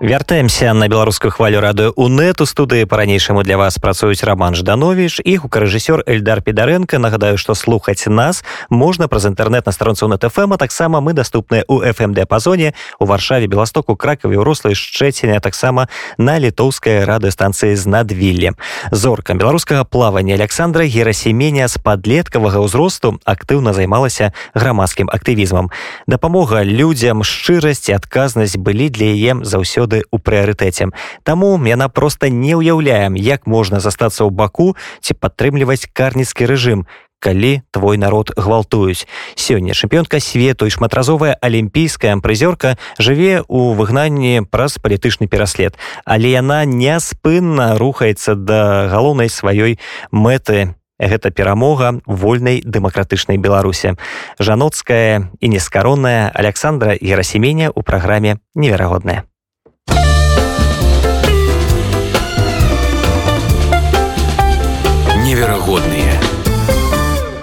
вяртаемся на беларускую хвалю радыё унет у студыі по-ранейшаму для вас працуюць роман жданович і гукарэжысёр эльдар педаренко нагадаю что слухаць нас можна праз інтэрнет на старонцу на тфм а таксама мы доступныя у фмд пазоне у варшаве беластоку кракаве ўрослай шчэціня таксама на літоўскай радыостанцыі з надвілле зорка беларускага плавання александра герасеменя з падлеткавага ўзросту актыўна займалася грамадскім актывізмам дапамога людзям шчырасць адказнасць былі для яе заўсёды заўсёды ў прыярытэце. Таму яна проста не ўяўляем, як можна застацца ў баку ці падтрымліваць карніцкі рэжым, калі твой народ гвалтуюць. Сёння чэмпіёнка свету і шматразовая алімпійская прызёрка жыве ў выгнанні праз палітычны пераслед, але яна няспынна рухаецца да галоўнай сваёй мэты гэта перамога вольнай дэмакратычнай беларусе жаноцкая і нескаронная александра ерасеменя ў праграме неверагодная неверагодныя.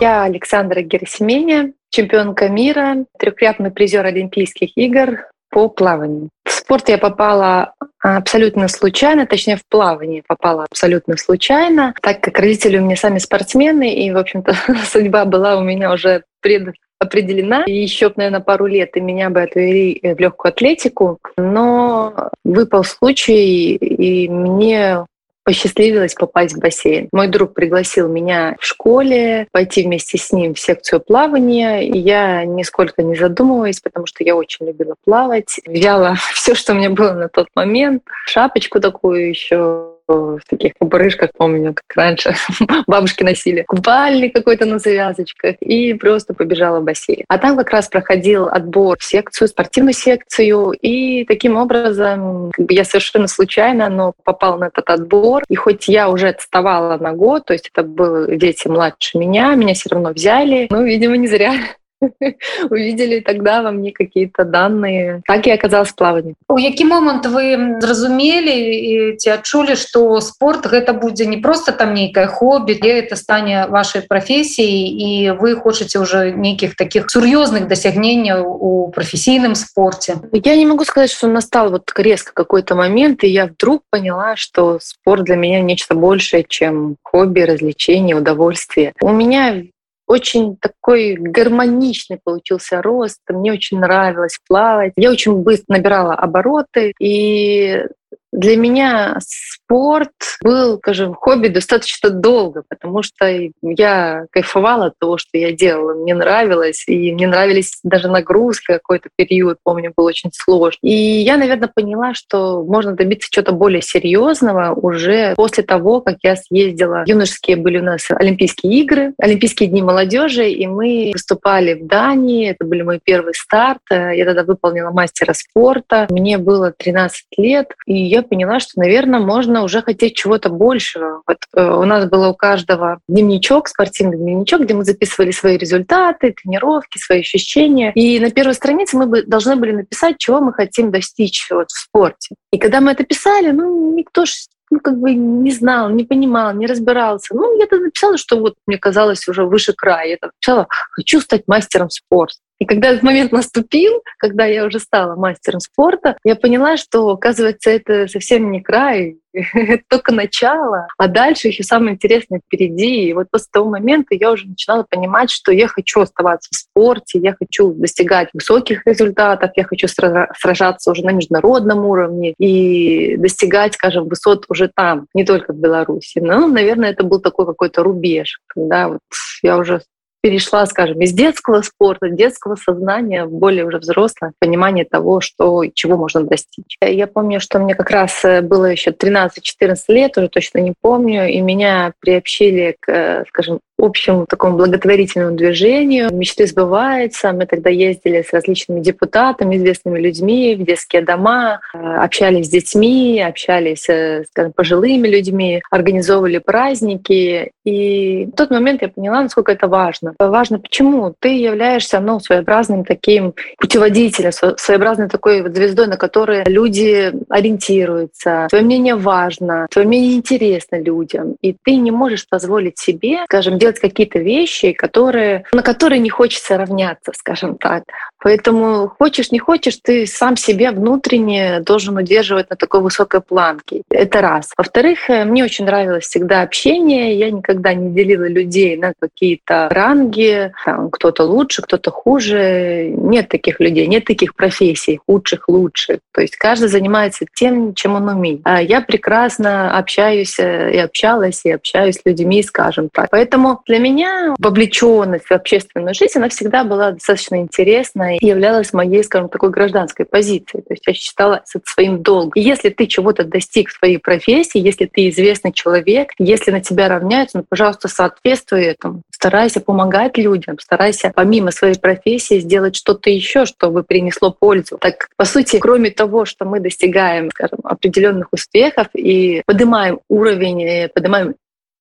Я Александра Герасименя, чемпионка мира, трехкратный призер Олимпийских игр по плаванию. В спорт я попала абсолютно случайно, точнее в плавание попала абсолютно случайно, так как родители у меня сами спортсмены, и, в общем-то, судьба была у меня уже пред определена. И еще, наверное, пару лет и меня бы отвели в легкую атлетику. Но выпал случай, и мне посчастливилось попасть в бассейн. Мой друг пригласил меня в школе пойти вместе с ним в секцию плавания. И я нисколько не задумываясь, потому что я очень любила плавать. Взяла все, что у меня было на тот момент. Шапочку такую еще в таких кубрышках, помню, как раньше бабушки носили, купальник какой-то на завязочках, и просто побежала в бассейн. А там как раз проходил отбор в секцию, спортивную секцию, и таким образом как бы я совершенно случайно, но попал на этот отбор, и хоть я уже отставала на год, то есть это были дети младше меня, меня все равно взяли, ну, видимо, не зря увидели тогда во мне какие-то данные так и оказалось плавание у які момант вы зразумелі ці адчулі что спорт гэта будзе не просто там нейкае хобби где это стане вашей професіі і вы хочаце уже нейкіх таких сур'ёзных дасягненняў у професійным спорте я не могу сказать что настал вот резко какой-то момент и я вдруг поняла что спорт для меня нечто большее чем хобби развлечение удовольствие у меня очень такой гармоничный получился рост. Мне очень нравилось плавать. Я очень быстро набирала обороты. И для меня спорт был, скажем, хобби достаточно долго, потому что я кайфовала от того, что я делала. Мне нравилось, и мне нравились даже нагрузки какой-то период, помню, был очень сложный. И я, наверное, поняла, что можно добиться чего-то более серьезного уже после того, как я съездила. Юношеские были у нас Олимпийские игры, Олимпийские дни молодежи, и мы выступали в Дании. Это были мой первый старт. Я тогда выполнила мастера спорта. Мне было 13 лет, и я поняла, что, наверное, можно уже хотеть чего-то большего. Вот э, у нас было у каждого дневничок, спортивный дневничок, где мы записывали свои результаты, тренировки, свои ощущения. И на первой странице мы бы должны были написать, чего мы хотим достичь вот в спорте. И когда мы это писали, ну, никто ж ну, как бы не знал, не понимал, не разбирался. Ну, я тогда написала, что вот мне казалось уже выше края. Я написала, хочу стать мастером спорта. И когда этот момент наступил, когда я уже стала мастером спорта, я поняла, что, оказывается, это совсем не край, это только начало, а дальше еще самое интересное впереди. И вот после того момента я уже начинала понимать, что я хочу оставаться в спорте, я хочу достигать высоких результатов, я хочу сражаться уже на международном уровне и достигать, скажем, высот уже там, не только в Беларуси. Ну, наверное, это был такой какой-то рубеж, когда вот я уже перешла, скажем, из детского спорта, детского сознания в более уже взрослое понимание того, что, чего можно достичь. Я помню, что мне как раз э, было еще 13-14 лет, уже точно не помню, и меня приобщили к, э, скажем, общему такому благотворительному движению. Мечты сбываются. Мы тогда ездили с различными депутатами, известными людьми в детские дома, э, общались с детьми, общались с скажем, пожилыми людьми, организовывали праздники. И в тот момент я поняла, насколько это важно. Важно почему? Ты являешься ну, своеобразным таким путеводителем, своеобразной такой вот звездой, на которой люди ориентируются. Твое мнение важно, твое мнение интересно людям. И ты не можешь позволить себе, скажем, делать делать какие-то вещи, которые, на которые не хочется равняться, скажем так. Поэтому хочешь, не хочешь, ты сам себя внутренне должен удерживать на такой высокой планке. Это раз. Во-вторых, э, мне очень нравилось всегда общение. Я никогда не делила людей на какие-то ранги. Там, кто-то лучше, кто-то хуже. Нет таких людей, нет таких профессий, худших, лучших. То есть каждый занимается тем, чем он умеет. А я прекрасно общаюсь э, и общалась, и общаюсь с людьми, скажем так. Поэтому для меня вовлеченность в общественную жизнь, она всегда была достаточно интересна и являлась моей, скажем, такой гражданской позицией. То есть я считала это своим долгом. И если ты чего-то достиг в своей профессии, если ты известный человек, если на тебя равняются, ну, пожалуйста, соответствуй этому. Старайся помогать людям, старайся помимо своей профессии сделать что-то еще, чтобы принесло пользу. Так, по сути, кроме того, что мы достигаем, скажем, определенных успехов и поднимаем уровень, поднимаем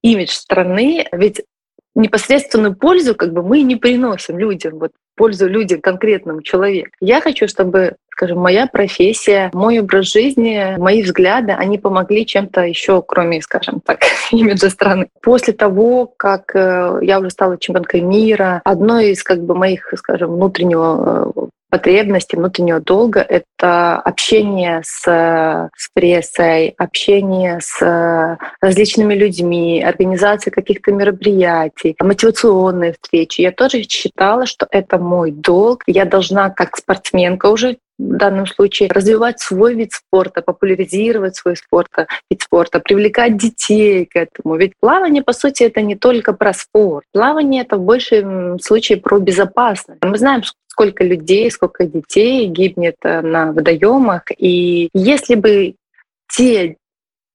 имидж страны, ведь непосредственную пользу как бы мы не приносим людям, вот пользу людям, конкретному человеку. Я хочу, чтобы скажем, моя профессия, мой образ жизни, мои взгляды, они помогли чем-то еще, кроме, скажем так, имиджа страны. После того, как э, я уже стала чемпионкой мира, одной из как бы моих, скажем, внутреннего э, потребности, внутреннего долга — это общение с, с прессой, общение с различными людьми, организация каких-то мероприятий, мотивационные встречи. Я тоже считала, что это мой долг. Я должна, как спортсменка уже в данном случае развивать свой вид спорта, популяризировать свой спорт, вид спорта, привлекать детей к этому. Ведь плавание, по сути, это не только про спорт. Плавание — это в большем случае про безопасность. Мы знаем, сколько людей, сколько детей гибнет э, на водоемах. И если бы те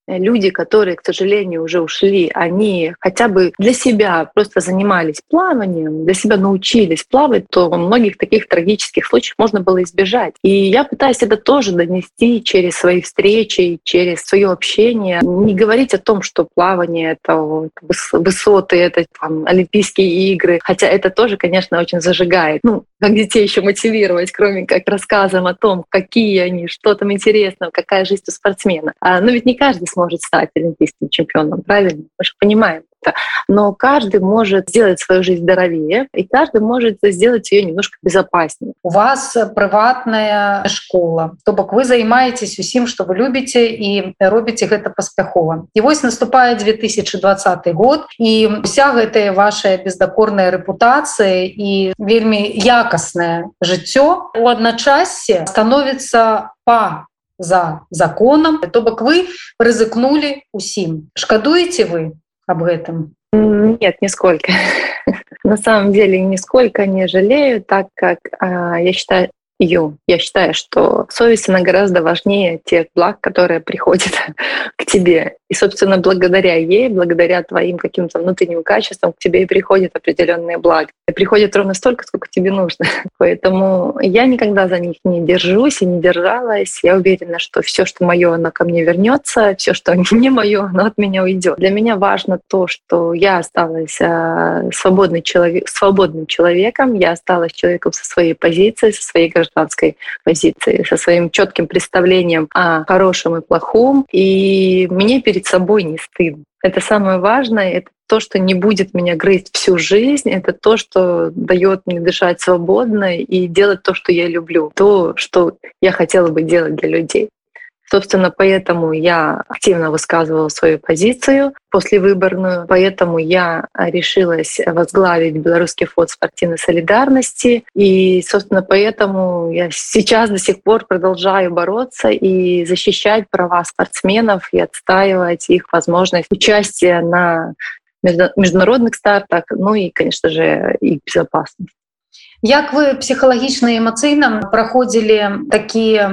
люди, которые, к сожалению, уже ушли, они хотя бы для себя просто занимались плаванием, для себя научились плавать, то многих таких трагических случаев можно было избежать. И я пытаюсь это тоже донести через свои встречи, через свое общение. Не говорить о том, что плавание — это высоты, это там, Олимпийские игры, хотя это тоже, конечно, очень зажигает. Ну, как детей еще мотивировать, кроме как рассказом о том, какие они, что там интересного, какая жизнь у спортсмена. А, но ведь не каждый сможет стать олимпийским чемпионом, правильно? Мы же понимаем Но каждый может сделать свою жизнь здоровее, и каждый может сделать ее немножко безопаснее. У вас приватная школа, то бок вы занимаетесь усім, что вы любите и робите это паспяхова. И вось наступает 2020 год и вся гэтая ваша бездакорная репутация и вельмі якасное жыццё у адначасе становится по за законам то бок вы рызыкнули усім шкадуеце вы об этом? Нет нисколько. На самом деле нисколько не жалею так как а, я считаю Ю. Я считаю, что совесть, она гораздо важнее тех благ, которые приходят к тебе. И, собственно, благодаря ей, благодаря твоим каким-то внутренним качествам к тебе и приходят определенные блага. И приходят ровно столько, сколько тебе нужно. Поэтому я никогда за них не держусь и не держалась. Я уверена, что все, что мое, оно ко мне вернется, все, что не мое, оно от меня уйдет. Для меня важно то, что я осталась э, свободный человек, свободным человеком, я осталась человеком со своей позицией, со своей гражданской позицией, со своим четким представлением о хорошем и плохом. И мне перед собой не стыдно. Это самое важное, это то, что не будет меня грызть всю жизнь, это то, что дает мне дышать свободно и делать то, что я люблю, то, что я хотела бы делать для людей. Собственно, поэтому я активно высказывала свою позицию послевыборную, поэтому я решилась возглавить Белорусский фонд спортивной солидарности. И, собственно, поэтому я сейчас до сих пор продолжаю бороться и защищать права спортсменов и отстаивать их возможность участия на международных стартах, ну и, конечно же, их безопасность. Як вы псіхалагічна эмацыйна праходзілі такія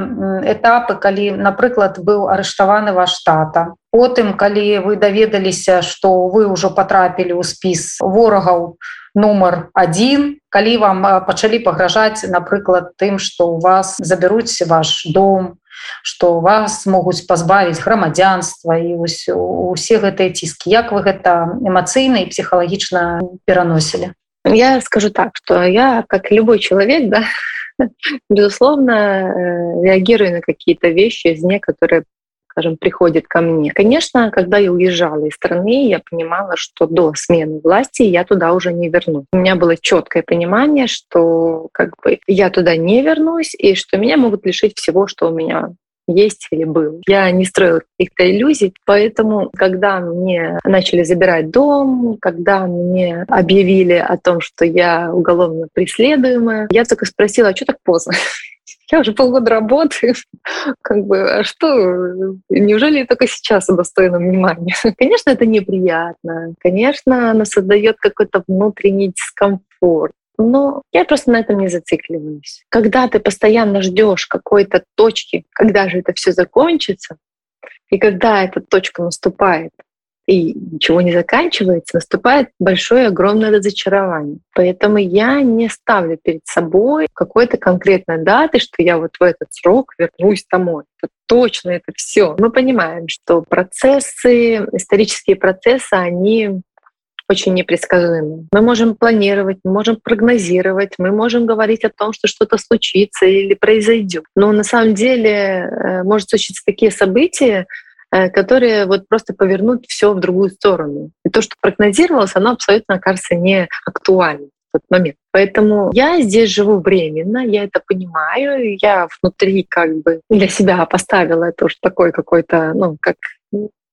этапы калі напрыклад быў арыштаваны ваш тата? Потым калі вы даведаліся што вы ўжо патрапілі ў спіс ворагаў нумар один калі вам пачалі пагражаць напрыклад тым што у вас забяруць ваш дом што вас могуць пазбавіць грамадзянства і усе гэтыя ціскі. Як вы гэта эмацыйна і псіхалагічна пераносілі Я скажу так, что я, как любой человек, да, безусловно, э, реагирую на какие-то вещи извне, которые скажем, приходит ко мне. Конечно, когда я уезжала из страны, я понимала, что до смены власти я туда уже не вернусь. У меня было четкое понимание, что как бы я туда не вернусь и что меня могут лишить всего, что у меня есть или был. Я не строила каких-то иллюзий, поэтому, когда мне начали забирать дом, когда мне объявили о том, что я уголовно преследуемая, я только спросила, а что так поздно? Я уже полгода работаю. Как бы, а что? Неужели я только сейчас удостоена внимания? Конечно, это неприятно. Конечно, оно создает какой-то внутренний дискомфорт. Но я просто на этом не зацикливаюсь. Когда ты постоянно ждешь какой-то точки, когда же это все закончится, и когда эта точка наступает, и ничего не заканчивается, наступает большое, огромное разочарование. Поэтому я не ставлю перед собой какой-то конкретной даты, что я вот в этот срок вернусь домой. Это точно это все. Мы понимаем, что процессы, исторические процессы, они очень непредсказуемы. Мы можем планировать, мы можем прогнозировать, мы можем говорить о том, что что-то случится или произойдет. Но на самом деле э, может случиться такие события, э, которые вот просто повернут все в другую сторону. И то, что прогнозировалось, оно абсолютно, кажется, не актуально в тот момент. Поэтому я здесь живу временно, я это понимаю, я внутри как бы для себя поставила это уж такой какой-то, ну, как,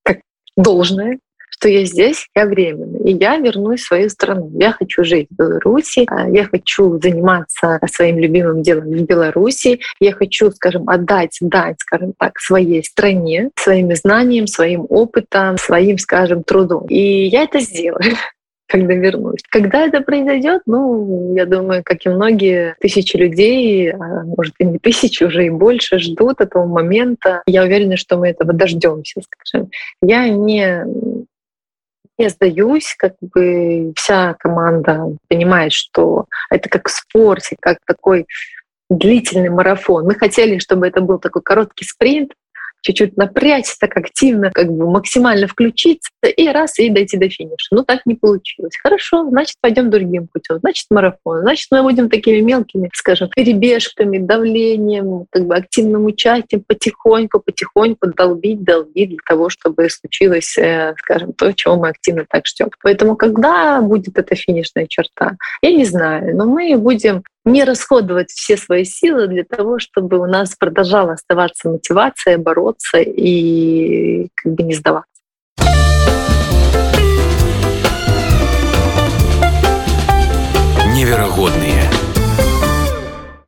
как должное, что я здесь, я временно, и я вернусь в свою страну. Я хочу жить в Беларуси, а, я хочу заниматься своим любимым делом в Беларуси, я хочу, скажем, отдать, дать, скажем так, своей стране, своим знаниям, своим опытом, своим, скажем, трудом. И я это сделаю когда вернусь. Когда это произойдет, ну, я думаю, как и многие тысячи людей, а может и не тысячи, уже и больше ждут этого момента. Я уверена, что мы этого дождемся, скажем. Я не не сдаюсь, как бы вся команда понимает, что это как в спорте, как такой длительный марафон. Мы хотели, чтобы это был такой короткий спринт, чуть-чуть напрячься так активно, как бы максимально включиться и раз, и дойти до финиша. Ну, так не получилось. Хорошо, значит, пойдем другим путем. Значит, марафон. Значит, мы будем такими мелкими, скажем, перебежками, давлением, как бы активным участием, потихоньку, потихоньку долбить, долбить для того, чтобы случилось, э, скажем, то, чего мы активно так ждем. Поэтому когда будет эта финишная черта, я не знаю, но мы будем не расходовать все свои силы для того, чтобы у нас продолжала оставаться мотивация бороться и как бы не сдаваться. Неверагодныя